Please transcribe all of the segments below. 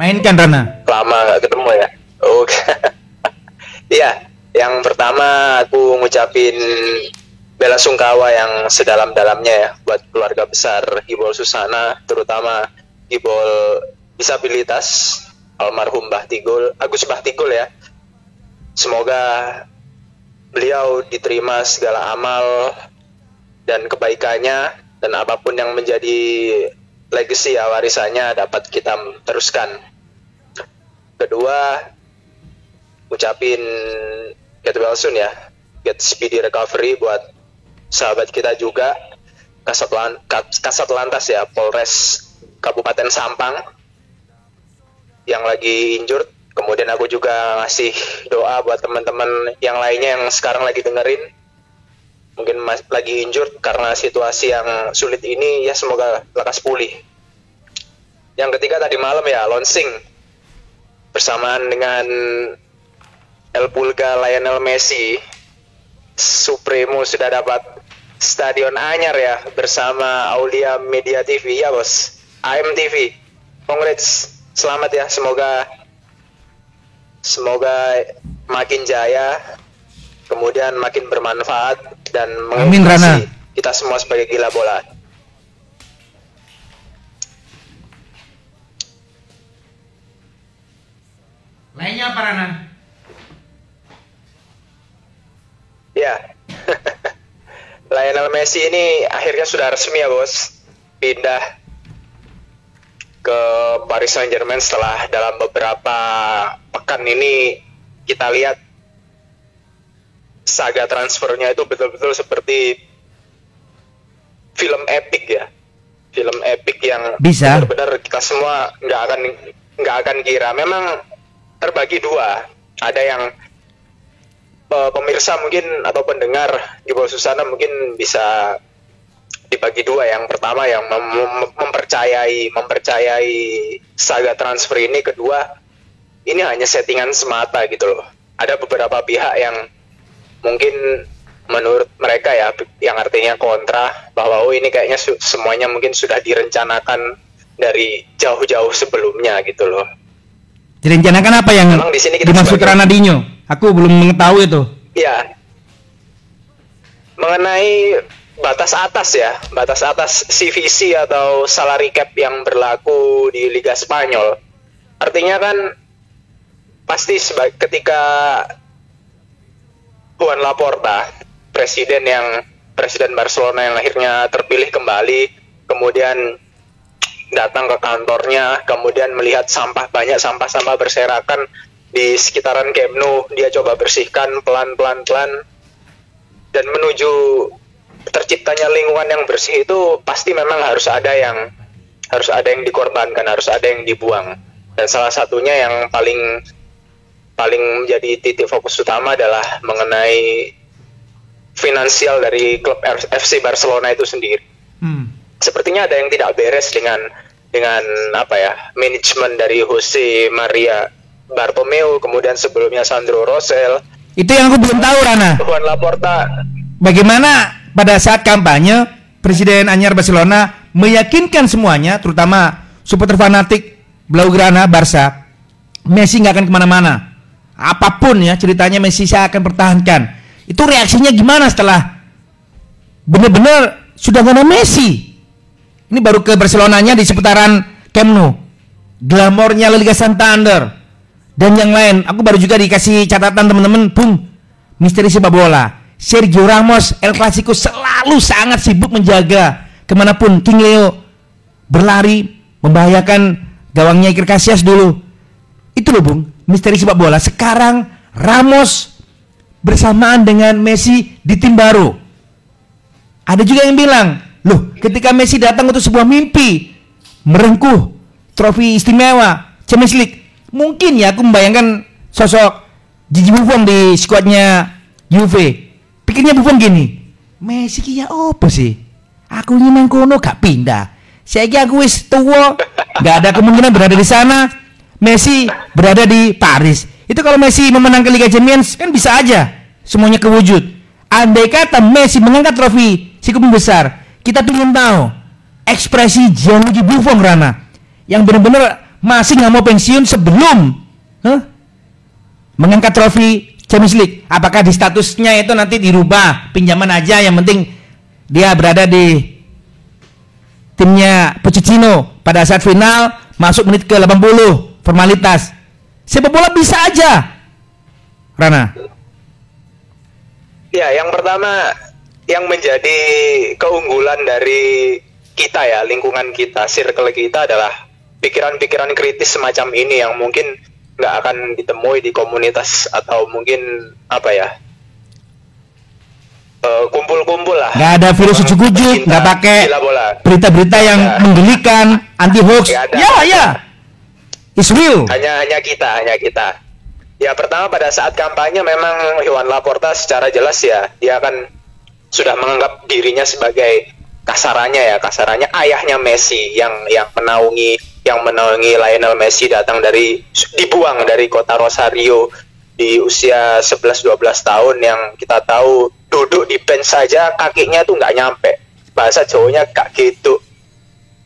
Mainkan Rana. Lama nggak ketemu ya. Oke. Iya, yang pertama aku ngucapin bela sungkawa yang sedalam-dalamnya ya buat keluarga besar Gibol Susana, terutama Gibol disabilitas almarhum Bahtigul, Agus Bahtigul ya. Semoga beliau diterima segala amal dan kebaikannya dan apa pun yang menjadi legacy ya warisannya dapat kita teruskan. Kedua, ucapin get well soon ya, get speedy recovery buat sahabat kita juga Kasat, Lan, Kasat Lantas ya Polres Kabupaten Sampang yang lagi injured. Kemudian aku juga ngasih doa buat teman-teman yang lainnya yang sekarang lagi dengerin mungkin mas, lagi injured karena situasi yang sulit ini ya semoga lekas pulih. Yang ketiga tadi malam ya launching bersamaan dengan El Pulga Lionel Messi Supremo sudah dapat stadion anyar ya bersama Aulia Media TV ya bos. AMTV congrats selamat ya semoga semoga makin jaya kemudian makin bermanfaat dan Amin, Rana. kita semua sebagai gila bola Lainnya apa Rana? Ya. Lionel Messi ini akhirnya sudah resmi ya bos pindah ke Paris Saint Germain setelah dalam beberapa pekan ini kita lihat saga transfernya itu betul-betul seperti film epic ya film epic yang Bisa. benar-benar kita semua nggak akan nggak akan kira memang terbagi dua. Ada yang eh, pemirsa mungkin atau pendengar di bawah Susana mungkin bisa dibagi dua. Yang pertama yang mem- mem- mempercayai mempercayai saga transfer ini. Kedua ini hanya settingan semata gitu loh. Ada beberapa pihak yang mungkin menurut mereka ya yang artinya kontra bahwa oh ini kayaknya semuanya mungkin sudah direncanakan dari jauh-jauh sebelumnya gitu loh Direncanakan apa yang Memang di sini kita dimaksud sebagai- Ronaldinho? Aku belum mengetahui itu. Ya. Mengenai batas atas ya, batas atas CVC atau salary cap yang berlaku di Liga Spanyol. Artinya kan pasti ketika Juan Laporta, presiden yang presiden Barcelona yang akhirnya terpilih kembali, kemudian datang ke kantornya, kemudian melihat sampah banyak sampah-sampah berserakan di sekitaran Camp Nou, dia coba bersihkan pelan-pelan pelan dan menuju terciptanya lingkungan yang bersih itu pasti memang harus ada yang harus ada yang dikorbankan, harus ada yang dibuang. Dan salah satunya yang paling paling menjadi titik fokus utama adalah mengenai finansial dari klub FC Barcelona itu sendiri Hmm. Sepertinya ada yang tidak beres dengan dengan apa ya manajemen dari Jose Maria Bartomeu kemudian sebelumnya Sandro Rosell Itu yang aku belum tahu Rana. Juan Laporta Bagaimana pada saat kampanye Presiden Anyar Barcelona meyakinkan semuanya, terutama supporter fanatik Blaugrana Barca, Messi nggak akan ke mana-mana. Apa pun ya ceritanya Messi saya akan pertahankan. Itu reaksinya gimana setelah benar-benar sudah nggak ada Messi? Ini baru ke Barcelonanya di seputaran Camp Nou. Glamornya La Liga Santander dan yang lain. Aku baru juga dikasih catatan teman-teman, Bung. Misteri sepak bola. Sergio Ramos El Clasico selalu sangat sibuk menjaga ke mana pun King Leo berlari membahayakan gawangnya Iker Casillas dulu. Itu loh Bung, misteri sepak bola. Sekarang Ramos bersamaan dengan Messi di tim baru. Ada juga yang bilang, loh ketika Messi datang untuk sebuah mimpi merengkuh trofi istimewa Champions League. Mungkin ya aku membayangkan sosok Gigi Buffon di skuadnya Juve. Pikirnya Buffon gini, Messi ki ya apa sih? Aku ini nang kono gak pindah. Saya aku wis tua, gak ada kemungkinan berada di sana. Messi berada di Paris. Itu kalau Messi memenangkan Liga Champions kan bisa aja semuanya kewujud. Andai kata Messi mengangkat trofi si besar, kita ingin tahu ekspresi Gianluigi Buffon Rana yang benar-benar masih nggak mau pensiun sebelum huh, mengangkat trofi Champions League. Apakah di statusnya itu nanti dirubah pinjaman aja yang penting dia berada di timnya Pochettino pada saat final masuk menit ke 80 formalitas. Sepak bola bisa aja. Rana. Ya, yang pertama yang menjadi keunggulan dari kita ya, lingkungan kita, circle kita adalah pikiran-pikiran kritis semacam ini yang mungkin nggak akan ditemui di komunitas atau mungkin apa ya eh, kumpul-kumpul uh, lah. Nggak ada virus ujuk-ujuk, nggak pakai berita-berita yang ya. menggelikan, anti hoax. Ya, ya, it's real. Hanya hanya kita, hanya kita. Ya pertama pada saat kampanye memang Iwan Laporta secara jelas ya dia akan sudah menganggap dirinya sebagai kasarannya ya kasarannya ayahnya Messi yang yang menaungi yang menaungi Lionel Messi datang dari dibuang dari kota Rosario di usia 11-12 tahun yang kita tahu duduk di bench saja kakinya tuh nggak nyampe. Bahasa Jawanya kak gitu.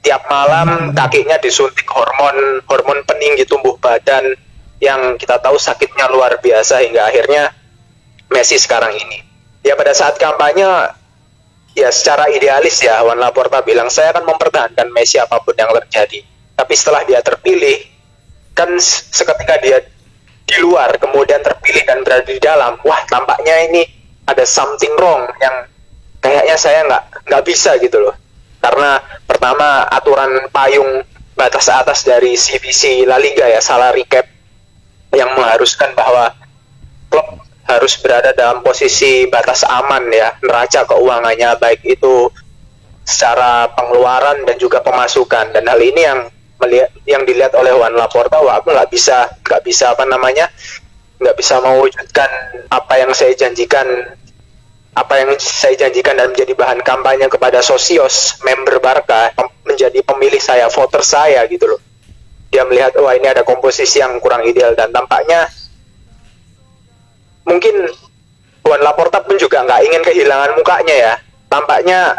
Tiap malam kakinya disuntik hormon hormon peninggi tumbuh badan yang kita tahu sakitnya luar biasa hingga akhirnya Messi sekarang ini ya pada saat kampanye ya secara idealis ya Juan Laporta bilang saya akan mempertahankan Messi apa pun yang terjadi. Tapi setelah dia terpilih kan seketika dia di luar kemudian terpilih dan berada di dalam wah tampaknya ini ada something wrong yang kayaknya saya nggak nggak bisa gitu loh. Karena pertama aturan payung batas atas dari CVC La Liga ya salary cap yang mengharuskan bahwa klub harus berada dalam posisi batas aman ya. Neraca keuangannya baik itu secara pengeluaran dan juga pemasukan. Dan hal ini yang melihat yang dilihat oleh Juan Laporta wah aku nggak bisa nggak bisa apa namanya nggak bisa mewujudkan apa yang saya janjikan apa yang saya janjikan dan menjadi bahan kampanye kepada sosios member Barca menjadi pemilih saya voter saya gitu loh. Dia melihat wah ini ada komposisi yang kurang ideal. Dan tampaknya mungkin Juan Laporta pun juga nggak ingin kehilangan mukanya ya. Tampaknya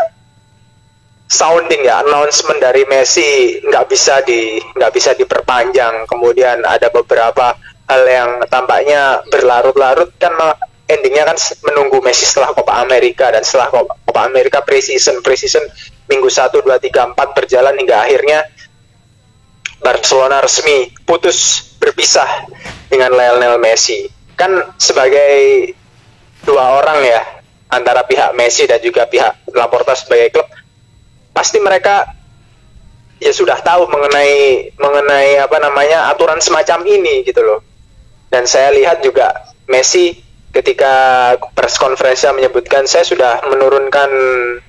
sounding ya announcement dari Messi nggak bisa di nggak bisa diperpanjang. Kemudian ada beberapa hal yang tampaknya berlarut-larut kan endingnya kan menunggu Messi setelah Copa America. Dan setelah Copa America preseason preseason minggu 1 2 3 4 berjalan hingga akhirnya Barcelona resmi putus berpisah dengan Lionel Messi kan sebagai dua orang ya antara pihak Messi dan juga pihak Laporta sebagai klub pasti mereka ya sudah tahu mengenai mengenai apa namanya aturan semacam ini gitu loh. Dan saya lihat juga Messi ketika press conference menyebutkan saya sudah menurunkan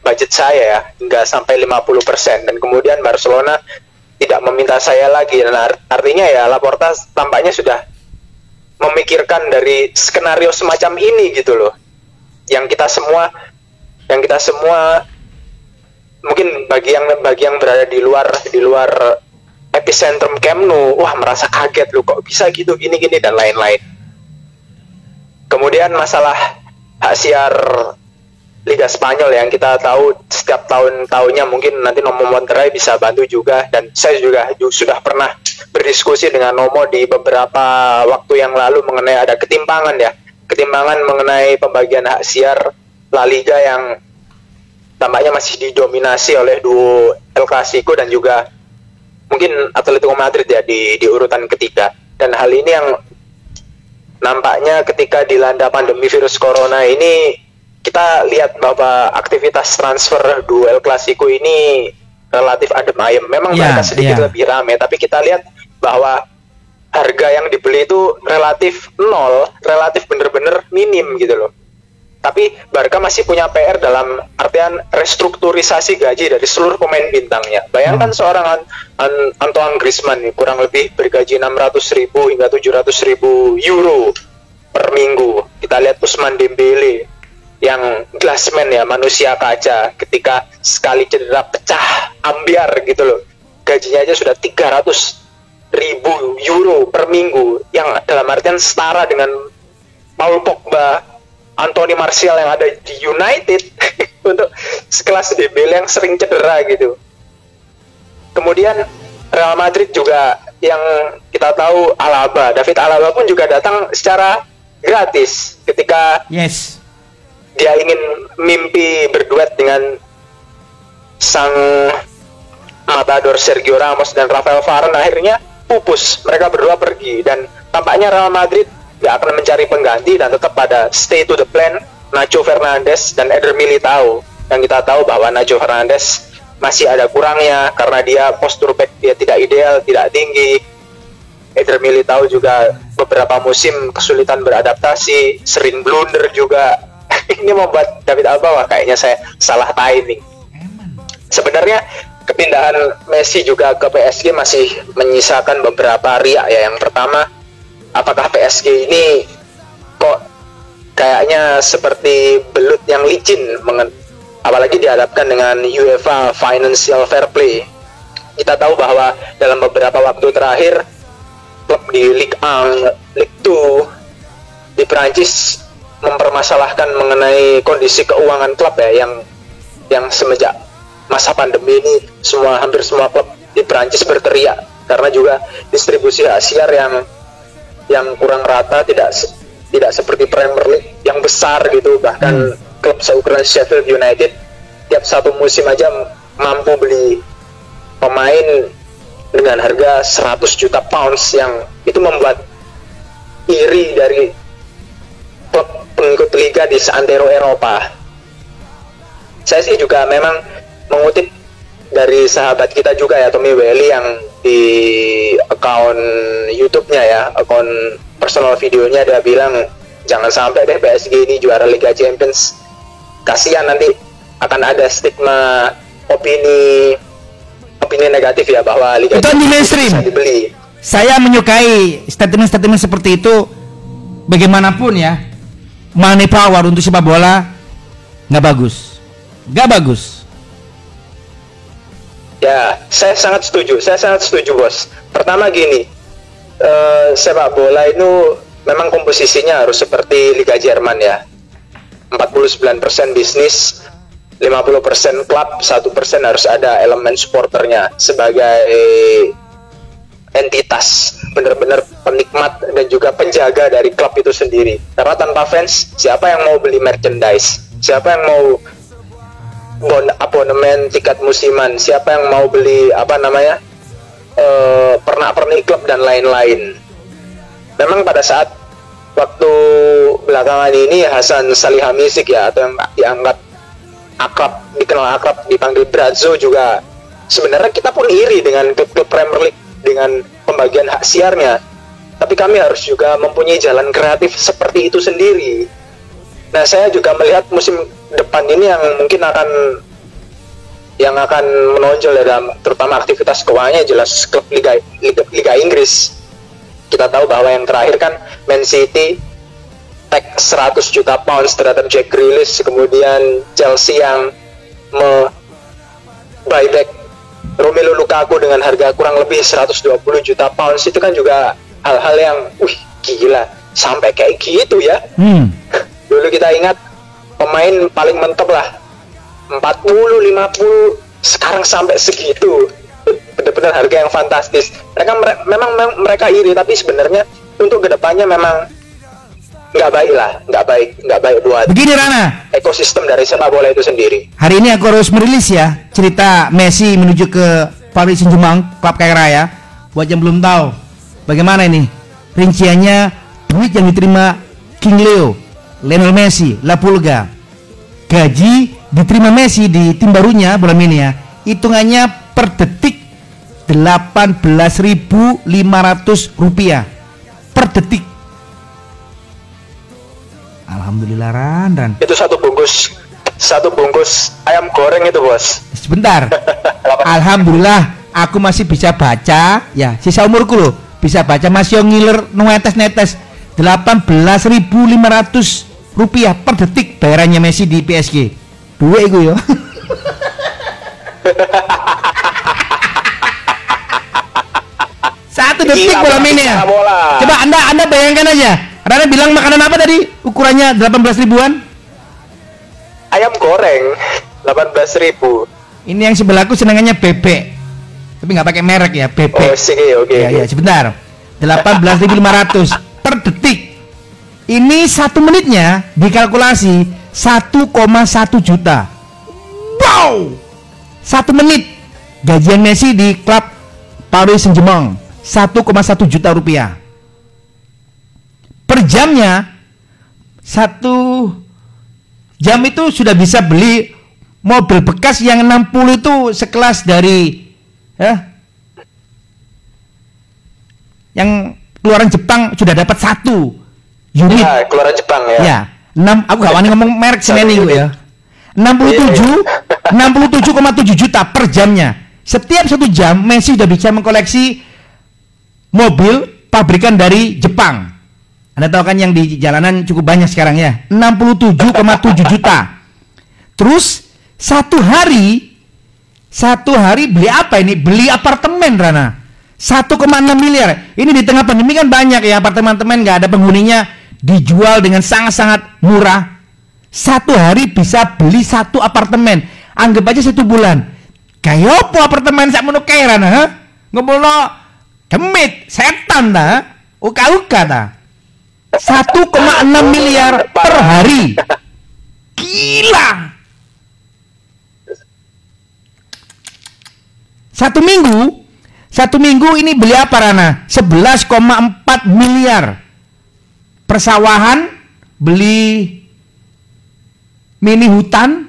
budget saya ya hingga sampai 50% dan kemudian Barcelona tidak meminta saya lagi dan artinya ya Laporta tampaknya sudah memikirkan dari skenario semacam ini gitu loh yang kita semua yang kita semua mungkin bagi yang bagi yang berada di luar di luar epicentrum Nou, wah merasa kaget lu kok bisa gitu gini gini dan lain-lain. Kemudian masalah hak siar Liga Spanyol yang kita tahu setiap tahun-tahunnya mungkin nanti Nomo Monterrey bisa bantu juga dan saya juga, juga sudah pernah berdiskusi dengan Nomo di beberapa waktu yang lalu mengenai ada ketimpangan ya ketimpangan mengenai pembagian hak siar La Liga yang tampaknya masih didominasi oleh duo El Clasico dan juga mungkin Atletico Madrid ya di, di urutan ketiga. Dan hal ini yang nampaknya ketika dilanda pandemi virus corona ini kita lihat bahwa aktivitas transfer duo El Clasico ini relatif adem ayem memang yeah, mereka sedikit yeah. lebih ramai tapi kita lihat bahwa harga yang dibeli itu relatif nol relatif bener-bener minim gitu loh tapi Barca masih punya PR dalam artian restrukturisasi gaji dari seluruh pemain bintangnya. Bayangkan hmm. seorang An An Antoine Griezmann kurang lebih bergaji 600 ribu hingga 700 ribu euro per minggu. Kita lihat Usman Dembele yang glassman ya manusia kaca ketika sekali cedera pecah ambiar gitu loh gajinya aja sudah 300 ribu euro per minggu yang dalam artian setara dengan Paul Pogba Anthony Martial yang ada di United untuk sekelas Dembele yang sering cedera gitu. Kemudian Real Madrid juga yang kita tahu Alaba, David Alaba pun juga datang secara gratis ketika Yes. Dia ingin mimpi berduet dengan sang matador Sergio Ramos dan Rafael Varane. Akhirnya pupus. Mereka berdua pergi dan tampaknya Real Madrid gak akan mencari pengganti dan tetap pada stay to the plan Nacho Fernandes dan Eder Militao. Yang kita tahu bahwa Nacho Fernandes masih ada kurangnya karena dia postur back dia tidak ideal tidak tinggi. Eder Militao juga beberapa musim kesulitan beradaptasi sering blunder juga ini membuat David Alba wah kayaknya saya salah timing sebenarnya kepindahan Messi juga ke PSG masih menyisakan beberapa riak ya. Yang pertama, apakah PSG ini kok kayaknya seperti belut yang licin apalagi dihadapkan dengan UEFA Financial Fair Play. Kita tahu bahwa dalam beberapa waktu terakhir klub di Ligue 1, Ligue 2 di Prancis mempermasalahkan mengenai kondisi keuangan klub ya yang yang semenjak masa pandemi ini semua hampir semua klub di Prancis berteriak. Karena juga distribusi hasil yang yang kurang rata tidak tidak seperti Premier League yang besar gitu. Bahkan klub seukuran Sheffield United tiap satu musim aja mampu beli pemain dengan harga 100 juta pounds yang itu membuat iri dari klub pengikut liga di seantero Eropa saya sih juga memang mengutip dari sahabat kita juga ya Tommy Welly yang di akun YouTube-nya ya, akun personal videonya dia bilang jangan sampai deh PSG ini juara Liga Champions. Kasihan nanti akan ada stigma opini opini negatif ya bahwa Liga Itu anti mainstream. dibeli. Saya menyukai statement-statement seperti itu bagaimanapun ya. Money power untuk sepak bola nggak bagus. Nggak bagus. Ya, saya sangat setuju. Saya sangat setuju, Bos. Pertama gini, eh, sepak bola itu memang komposisinya harus seperti Liga Jerman ya. 49% bisnis, 50% klub, 1% harus ada elemen supporternya sebagai entitas benar-benar penikmat dan juga penjaga dari klub itu sendiri. Karena tanpa fans, siapa yang mau beli merchandise? Siapa yang mau bon abonemen tiket musiman siapa yang mau beli apa namanya eh pernak-pernik klub dan lain-lain memang pada saat waktu belakangan ini Hasan Salihamisik ya atau yang dianggap akrab dikenal akrab dipanggil Brazzo juga sebenarnya kita pun iri dengan klub-klub Premier League dengan pembagian hak siarnya tapi kami harus juga mempunyai jalan kreatif seperti itu sendiri Nah, saya juga melihat musim depan ini yang mungkin akan yang akan menonjol ya dalam terutama aktivitas keuangannya jelas klub Liga, Liga Liga Inggris. Kita tahu bahwa yang terakhir kan Man City tag 100 juta pounds terhadap Jack Grealish, kemudian Chelsea yang me buyback Romelu Lukaku dengan harga kurang lebih 120 juta pounds itu kan juga hal-hal yang wih gila. Sampai kayak gitu ya. Hmm. dulu kita ingat pemain paling mentok lah. 40 50 sekarang sampai segitu. Benar-benar harga yang fantastis. Mereka mere- memang mem- mereka iri tapi sebenarnya untuk ke depannya memang nggak baik lah nggak baik nggak baik buat Begini Rana, ekosistem dari sepak bola itu sendiri. Hari ini aku harus merilis ya cerita Messi menuju ke Paris Saint-Germain, klub kaya raya. Buat yang belum tahu, bagaimana ini? Rinciannya duit yang diterima King Leo, Lionel Messi, La Pulga, gaji diterima Messi di tim barunya bulan ini ya, hitungannya per detik 18.500 rupiah. Per detik. Alhamdulillah Ran, Ran. itu satu bungkus satu bungkus ayam goreng itu bos. Sebentar. Alhamdulillah aku masih bisa baca. Ya sisa umurku loh. Bisa baca masih yang ngiler netes netes 18.500 rupiah per detik bayarannya Messi di PSG dua itu yo. Satu detik bola Bang, ini ya coba anda anda bayangkan aja Rana bilang makanan apa tadi ukurannya 18 ribuan ayam goreng 18.000 ribu ini yang sebelahku senangannya bebek Tapi nggak pakai merek ya, BP. Oh, sih, oke. Ya, ya, sebentar. 18.500 per detik. Ini satu menitnya dikalkulasi 1,1 juta. Wow! Satu menit gajian Messi di klub Paris Saint-Germain 1,1 juta rupiah. Per jamnya satu jam itu sudah bisa beli mobil bekas yang 60 itu sekelas dari ya, yang keluaran Jepang sudah dapat satu unit. Ya, keluaran Jepang ya. Ya, 6 aku gak wani ngomong merek semen itu ya. 67 67,7 juta per jamnya. Setiap satu jam Messi sudah bisa mengkoleksi mobil pabrikan dari Jepang. Anda tahu kan yang di jalanan cukup banyak sekarang ya. 67,7 juta. Terus satu hari satu hari beli apa ini? Beli apartemen Rana. 1,6 miliar. Ini di tengah pandemi kan banyak ya apartemen-apartemen nggak ada penghuninya dijual dengan sangat-sangat murah. Satu hari bisa beli satu apartemen. Anggap aja satu bulan. Kayak apa apartemen saya mau kaya Rana? Ngobrol demit, setan dah. Uka-uka dah. 1,6 miliar per hari. Gila. Satu minggu, satu minggu ini beli apa Rana? 11,4 miliar. Persawahan, beli mini hutan,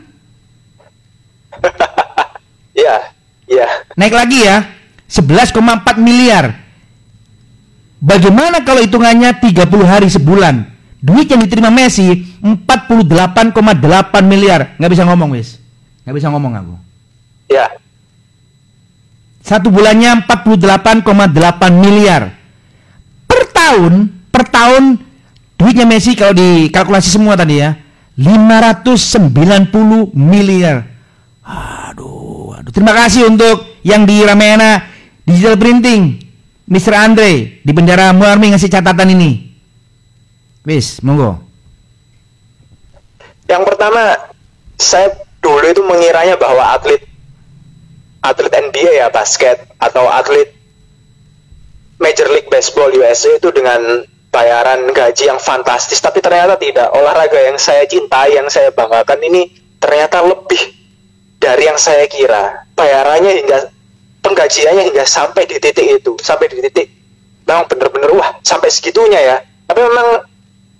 Iya, iya. naik lagi ya, 11,4 miliar. Bagaimana kalau hitungannya 30 hari sebulan? Duit yang diterima Messi 48,8 miliar. Nggak bisa ngomong, wis. Nggak bisa ngomong aku. Ya. Satu bulannya 48,8 miliar. Per tahun, per tahun duitnya Messi kalau dikalkulasi semua tadi ya, 590 miliar. Aduh, aduh. Terima kasih untuk yang di Ramayana Digital Printing, Mr. Andre di Bendera Muarmi ngasih catatan ini. Wis, monggo. Yang pertama, saya dulu itu mengiranya bahwa atlet atlet NBA ya basket atau atlet Major League Baseball USA itu dengan bayaran gaji yang fantastis, tapi ternyata tidak. Olahraga yang saya cintai, yang saya banggakan ini ternyata lebih dari yang saya kira. Bayarannya hingga penggajiannya hingga sampai di titik itu, sampai di titik memang bener-bener wah sampai segitunya ya. Tapi memang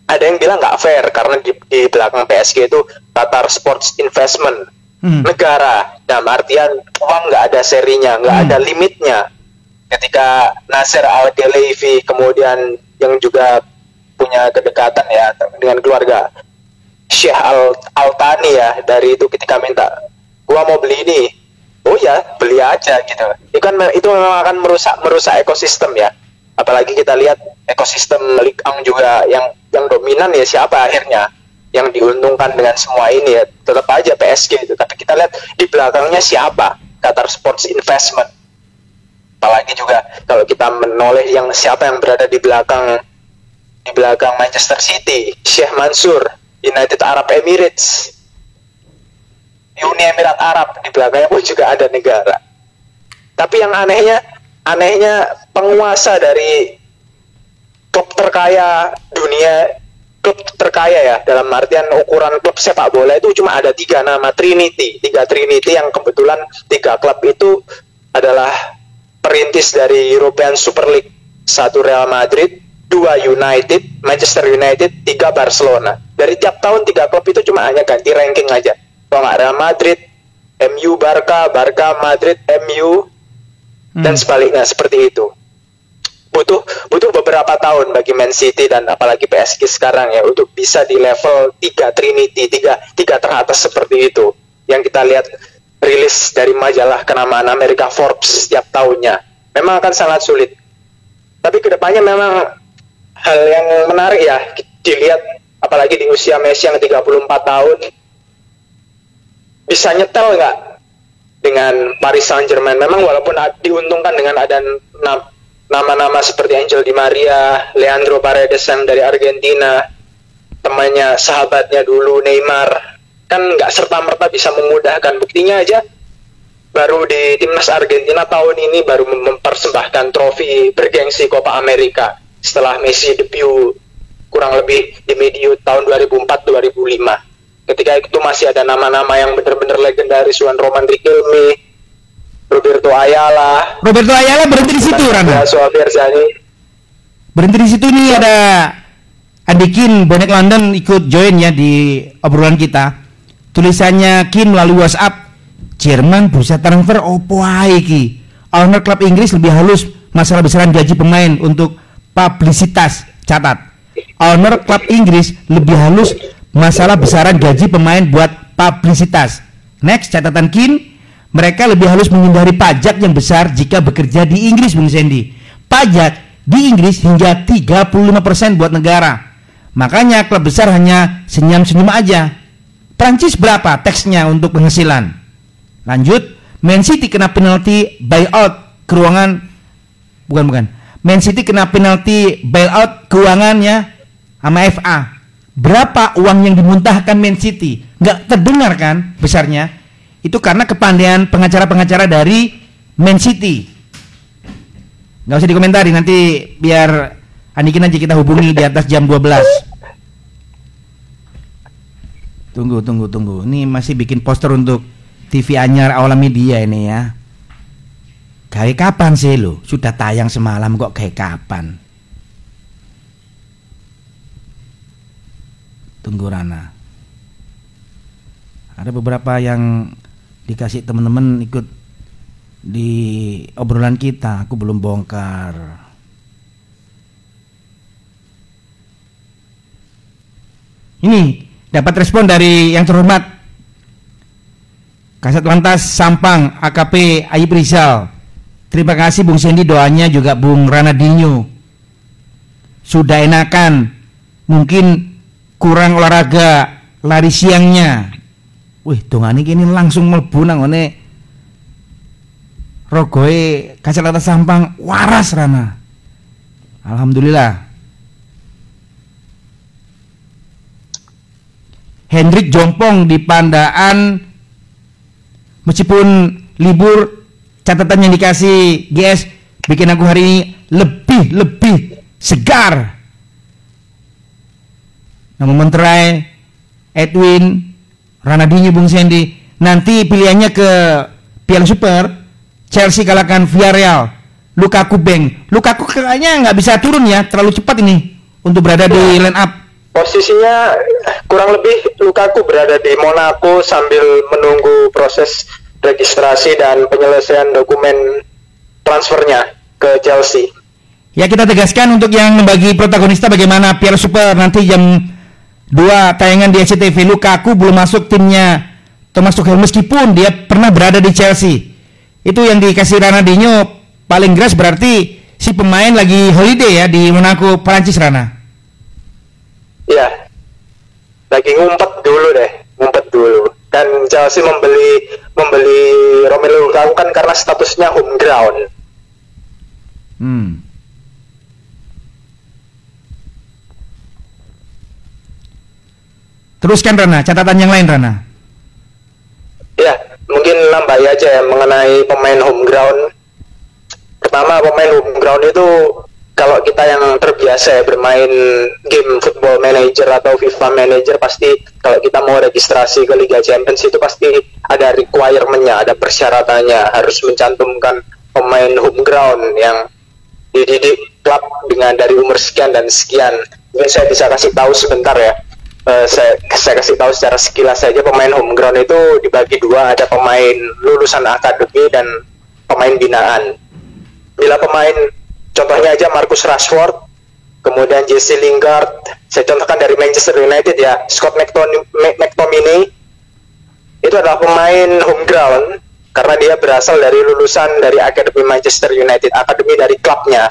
ada yang bilang nggak fair karena di, di belakang PSG itu Qatar Sports Investment Hmm. negara dalam artian uang nggak ada serinya nggak Hmm. ada limitnya ketika Nasir Al Khelaifi kemudian yang juga punya kedekatan ya dengan keluarga Syekh Al Altani ya dari itu ketika minta gua mau beli ini oh ya beli aja gitu. Itu kan itu memang akan merusak merusak ekosistem ya. Apalagi kita lihat ekosistem 1 juga yang yang dominan ya siapa akhirnya? Yang diuntungkan dengan semua ini ya tetap aja PSG itu. Tapi kita lihat di belakangnya siapa? Qatar Sports Investment. Apalagi juga kalau kita menoleh yang siapa yang berada di belakang di belakang Manchester City Sheikh Mansur United Arab Emirates Uni Emirat Arab di belakangnya pun juga ada negara. Tapi yang anehnya anehnya penguasa dari klub terkaya dunia klub terkaya ya dalam artian ukuran klub sepak bola itu cuma ada tiga nama Trinity. Tiga Trinity yang kebetulan tiga klub itu adalah perintis dari European Super League. Satu Real Madrid dua United Manchester United tiga Barcelona. Dari tiap tahun tiga klub itu cuma hanya ganti ranking aja kalau nggak Real Madrid MU Barca Barca Madrid MU dan Hmm. sebaliknya seperti itu. Butuh butuh beberapa tahun bagi Man City dan apalagi PSG sekarang ya untuk bisa di level 3 Trinity tiga tiga teratas seperti itu. Yang kita lihat rilis dari majalah kenamaan Amerika Forbes setiap tahunnya. Memang akan sangat sulit. Tapi ke depannya memang hal yang menarik ya dilihat apalagi di usia Messi yang 34 tahun bisa nyetel nggak dengan Paris Saint Germain. Memang walaupun diuntungkan dengan ada nam- nama-nama seperti Angel Di Maria, Leandro Paredes yang dari Argentina, temannya sahabatnya dulu Neymar, kan nggak serta merta bisa memudahkan. Buktinya aja baru di timnas Argentina tahun ini baru mempersembahkan trofi bergengsi Copa America setelah Messi debut kurang lebih di medio tahun 2004-2005. Ketika itu masih ada nama-nama yang benar-benar legendaris Juan Roman Riquelme, Roberto Ayala. Roberto Ayala berhenti di situ, Rana. Berhenti di situ nih ada Adikin Bonek London ikut join ya di obrolan kita. Tulisannya Kin melalui WhatsApp. Jerman bursa transfer opo iki. Owner klub Inggris lebih halus masalah besaran gaji pemain untuk publisitas. Catat. Owner klub Inggris lebih halus masalah besaran gaji pemain buat publisitas. Next catatan Kin mereka lebih halus menghindari pajak yang besar jika bekerja di Inggris, Bung Sandy. Pajak di Inggris hingga 35% buat negara. Makanya klub besar hanya senyum-senyum aja. Prancis berapa teksnya untuk penghasilan? Lanjut, Man City kena penalti buyout keuangan bukan bukan. Man City kena penalti bailout keuangannya sama FA. Berapa uang yang dimuntahkan Man City? Nggak terdengar kan besarnya? itu karena kepandaian pengacara-pengacara dari Man City. Gak usah dikomentari nanti biar Anikin aja kita hubungi di atas jam 12. Tunggu, tunggu, tunggu. Ini masih bikin poster untuk TV Anyar Aula Media ini ya. Kayak kapan sih lo? Sudah tayang semalam kok kayak kapan? Tunggu Rana. Ada beberapa yang dikasih teman-teman ikut di obrolan kita. Aku belum bongkar. Ini dapat respon dari yang terhormat Kasat Lantas Sampang AKP Ayib Rizal. Terima kasih Bung Sendi. Doanya juga Bung Ranadinho sudah enakan. Mungkin kurang olahraga lari siangnya Wih, dongane kini langsung mlebu nang ngene rogoe kacamata sampang waras Rana. Alhamdulillah. Hendrik Jompong di Pandaan meskipun libur catatan yang dikasih GS bikin aku hari ini lebih lebih segar. Nama Menterai Edwin Ranadinho Bung Sandy nanti pilihannya ke Piala Super Chelsea kalahkan Villarreal Lukaku Beng Lukaku kayaknya nggak bisa turun ya terlalu cepat ini untuk berada di line up. Posisinya kurang lebih Lukaku berada di Monaco sambil menunggu proses registrasi dan penyelesaian dokumen transfernya ke Chelsea. Ya kita tegaskan untuk yang membagi protagonista bagaimana Piala Super nanti jam Dua tayangan di SCTV Lukaku belum masuk timnya Thomas Tuchel meskipun dia pernah berada di Chelsea. Itu yang dikasih Ronaldinho paling keras berarti si pemain lagi holiday ya di Monaco Prancis Rana. Iya. Lagi ngumpet dulu deh, ngumpet dulu. Dan Chelsea membeli membeli Romelu Lukaku kan karena statusnya home ground. Hmm. Teruskan Rana, catatan yang lain Rana. Ya, mungkin nambah aja ya mengenai pemain home ground. Pertama pemain home ground itu kalau kita yang terbiasa ya bermain game football manager atau FIFA manager pasti kalau kita mau registrasi ke Liga Champions itu pasti ada requirementnya, ada persyaratannya harus mencantumkan pemain home ground yang dididik klub dengan dari umur sekian dan sekian. Mungkin saya bisa kasih tahu sebentar ya uh, saya, saya kasih tahu secara sekilas saja pemain home ground itu dibagi dua. Ada pemain lulusan akademi dan pemain binaan. Bila pemain contohnya aja Marcus Rashford kemudian Jesse Lingard. Saya contohkan dari Manchester United ya Scott McTominay. Itu adalah pemain home ground karena dia berasal dari lulusan dari akademi Manchester United akademi dari klubnya.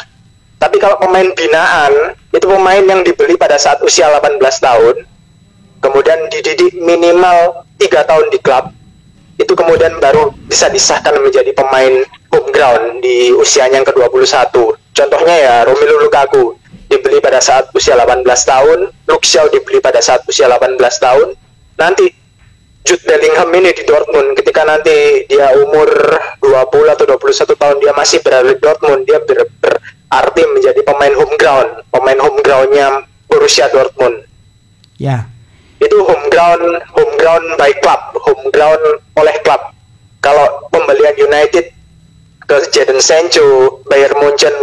Tapi kalau pemain binaan itu pemain yang dibeli pada saat usia 18 tahun kemudian dididik minimal tiga tahun di klub. Itu kemudian baru bisa disahkan menjadi pemain home ground di usianya yang ke-21 contohnya ya Romelu Lukaku. Dibeli pada saat usia 18 tahun Luke dibeli pada saat usia 18 tahun. Nanti Jude Bellingham ini di Dortmund ketika nanti dia umur 20 atau 21 tahun dia masih berada di Dortmund dia ber, berarti menjadi pemain home ground pemain home groundnya Borussia Dortmund. Ya itu home ground home ground by club home ground oleh klub kalau pembelian United ke Jadon Sancho Bayern Munchen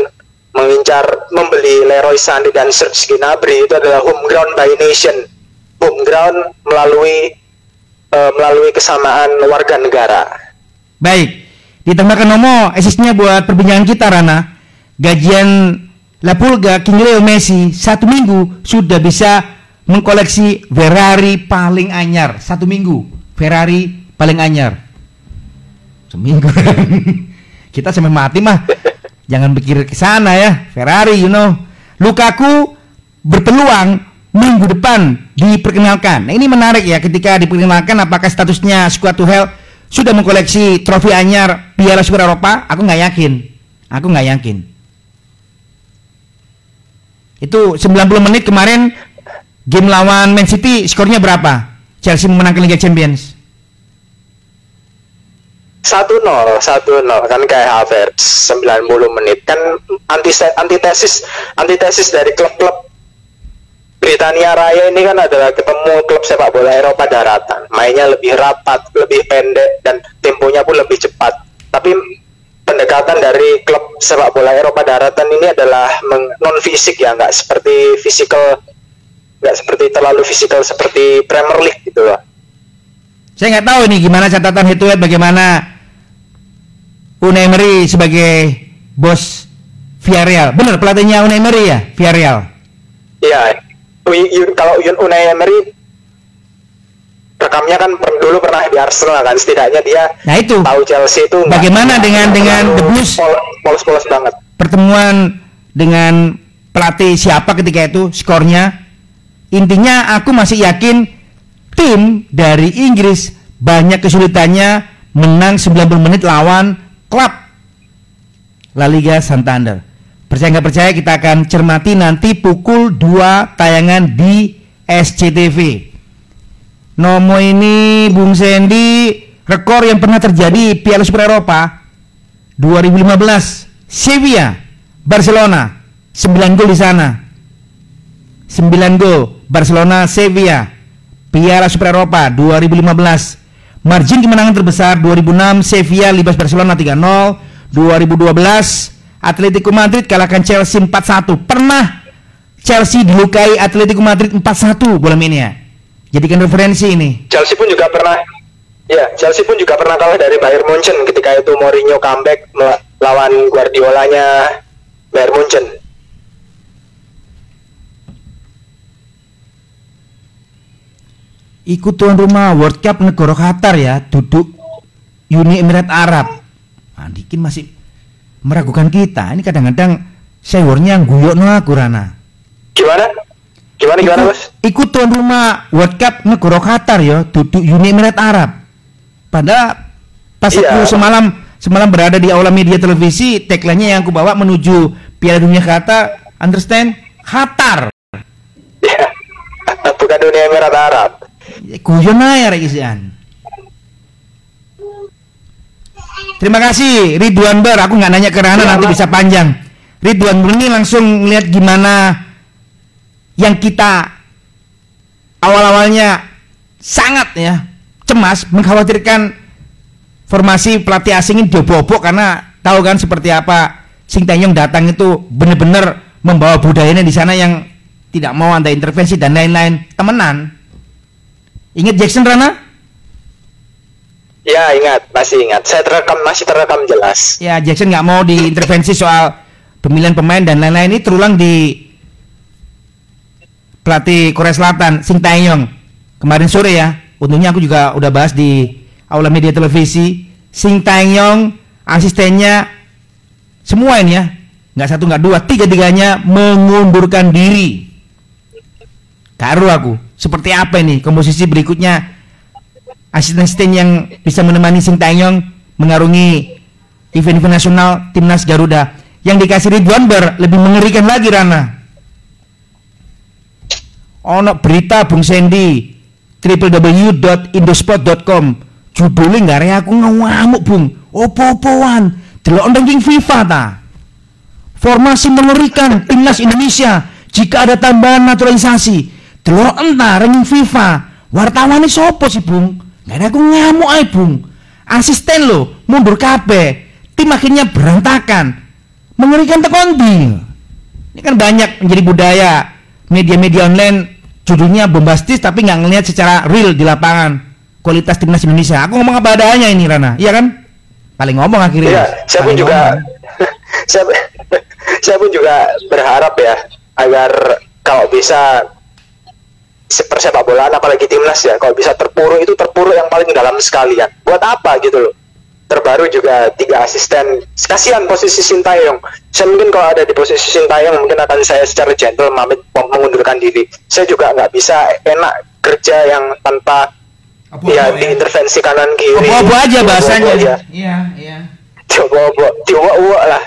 mengincar membeli Leroy Sané dan Serge Gnabry itu adalah home ground by nation home ground melalui uh, melalui kesamaan warga negara. Baik, ditambahkan Nomo asisnya buat perbincangan kita Rana. Gajian La Pulga King Leo Messi satu minggu sudah bisa mengkoleksi Ferrari paling anyar satu minggu Ferrari paling anyar seminggu kita sampai mati mah jangan pikir ke sana ya Ferrari you know Lukaku berpeluang minggu depan diperkenalkan. Nah, ini menarik ya ketika diperkenalkan apakah statusnya skuad Tuchel sudah mengkoleksi trofi anyar Piala Super Eropa? Aku nggak yakin. Aku nggak yakin. Itu 90 menit kemarin game lawan Man City skornya berapa? Chelsea memenangkan Liga Champions. satu nol satu nol kan kayak Havertz 90 menit kan antitesis antitesis dari klub-klub Britania Raya ini kan adalah ketemu klub sepak bola Eropa daratan. Mainnya lebih rapat, lebih pendek, dan temponya pun lebih cepat. Tapi pendekatan dari klub sepak bola Eropa daratan ini adalah non fisik ya, nggak seperti fisikal, nggak seperti terlalu fisikal seperti Premier League gitu loh. Saya nggak tahu nih gimana catatan head to head bagaimana Unai Emery sebagai bos Villarreal. Benar pelatihnya Unai Emery ya, Villarreal. Iya, kalau Unai Emery rekamnya kan dulu pernah di Arsenal kan setidaknya dia nah itu tahu Chelsea itu bagaimana enggak, dengan dengan The Blues polos-polos banget pertemuan dengan pelatih siapa ketika itu skornya intinya aku masih yakin tim dari Inggris banyak kesulitannya menang 90 menit lawan klub La Liga Santander. Percaya nggak percaya kita akan cermati nanti pukul 2 tayangan di SCTV. Nomo ini Bung Sandy rekor yang pernah terjadi Piala Super Eropa 2015 Sevilla Barcelona 9 gol di sana 9 gol Barcelona Sevilla Piala Super Eropa 2015 margin kemenangan terbesar 2006 Sevilla libas Barcelona 3-0 2012 Atletico Madrid kalahkan Chelsea 4-1. Pernah Chelsea dilukai Atletico Madrid 4-1 bola ini ya. Jadikan referensi ini. Chelsea pun juga pernah Ya, Chelsea pun juga pernah kalah dari Bayern Munchen ketika itu Mourinho comeback melawan Guardiolanya Bayern Munchen. Ikut tuan rumah World Cup negara Qatar ya, duduk Uni Emirat Arab. Nah, Dikin masih meragukan kita. Ini kadang-kadang sewornya guyok no aku Rana. Gimana? Gimana gimana bos? Ikut tuan rumah World Cup negara Qatar ya, duduk Uni Emirat Arab. Pada pas iya. aku semalam semalam berada di aula media televisi, tagline-nya yang aku bawa menuju Piala Dunia Qatar, understand? Qatar. Ya, bukan Uni Emirat Arab. Guyon aja isian. Terima kasih Ridwan Ber. Aku nggak nanya ke Rana nanti bisa panjang. Ridwan Ber ini langsung lihat gimana yang kita awal-awalnya sangat ya cemas mengkhawatirkan formasi pelatih asing ini diobok karena tahu kan seperti apa Sing Taeyong datang itu benar-benar membawa budayanya di sana yang tidak mau anda intervensi dan lain-lain temenan. Ingat Jackson Rana? Ya ingat, masih ingat. Saya terekam, masih terekam jelas. Ya Jackson nggak mau diintervensi soal pemilihan pemain dan lain-lain ini terulang di pelatih Korea Selatan Sing Taeyong kemarin sore ya. Untungnya aku juga udah bahas di aula media televisi. Sing Taeyong asistennya semua ini ya, nggak satu nggak dua, tiga-tiganya mengundurkan diri. Karu aku, seperti apa ini? Komposisi berikutnya. Asisten-asisten yang bisa menemani Sing Taeyong mengarungi event-event nasional timnas Garuda. Yang dikasih Ridwan Ber lebih mengerikan lagi Rana. Ono berita Bung Sandy www.indosport.com judulnya nggak ada aku ngamuk bung. Opo-opoan. Delok ranking FIFA ta. Formasi mengerikan timnas Indonesia. Jika ada tambahan naturalisasi delok entah ranking FIFA. Wartawan sopo sih bung? Ada aku ngamuk ay bung. Asisten lo mundur kabeh. Tim akhirnya berantakan. Mengerikan tekondi ini kan banyak menjadi budaya. Media-media online judulnya bombastis tapi nggak ngelihat secara real di lapangan. Kualitas timnas Indonesia. Aku ngomong apa adanya ini Rana, iya kan? Paling ngomong akhirnya. Iya, saya pun juga saya, saya pun juga berharap ya agar kalau bisa persepak bolaan apalagi timnas ya. Kalau bisa terpuruk itu terpuruk yang paling dalam sekalian. Buat apa gitu loh. Terbaru juga tiga asisten. Kasihan posisi Sintayong. Saya mungkin kalau ada di posisi Sintayong mungkin akan saya secara gentle pamit mengundurkan diri. Saya juga nggak bisa enak kerja yang tanpa Apa-apa ya ya. diintervensi kanan kiri. Opo-opo aja bahasanya. Iya, iya. coba-coba coba lah.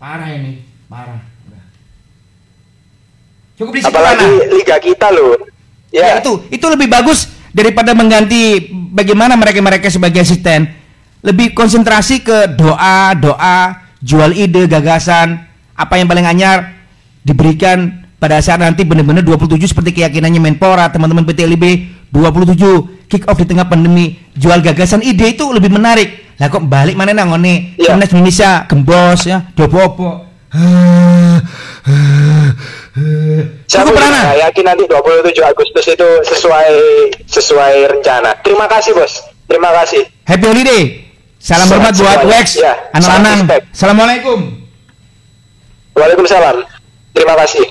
Parah ini, parah. Cukup di situ apalagi Rana. liga kita loh Ya, ya, itu itu lebih bagus daripada mengganti bagaimana mereka-mereka sebagai asisten. Lebih konsentrasi ke doa, doa, jual ide, gagasan, apa yang paling anyar diberikan pada saat nanti benar-benar 27 seperti keyakinannya Menpora, teman-teman PT LIB 27 kick off di tengah pandemi, jual gagasan ide itu lebih menarik. Lah kok balik mana nang ngone timnas Indonesia gembos ya, dopo-opo. Saya Cukup Rana. juga yakin nanti 27 Agustus itu sesuai sesuai rencana terima kasih bos terima kasih Happy holiday. Salam hormat buat. Wex, Ya, anak salam lanang. respect. Assalamualaikum. Waalaikumsalam terima kasih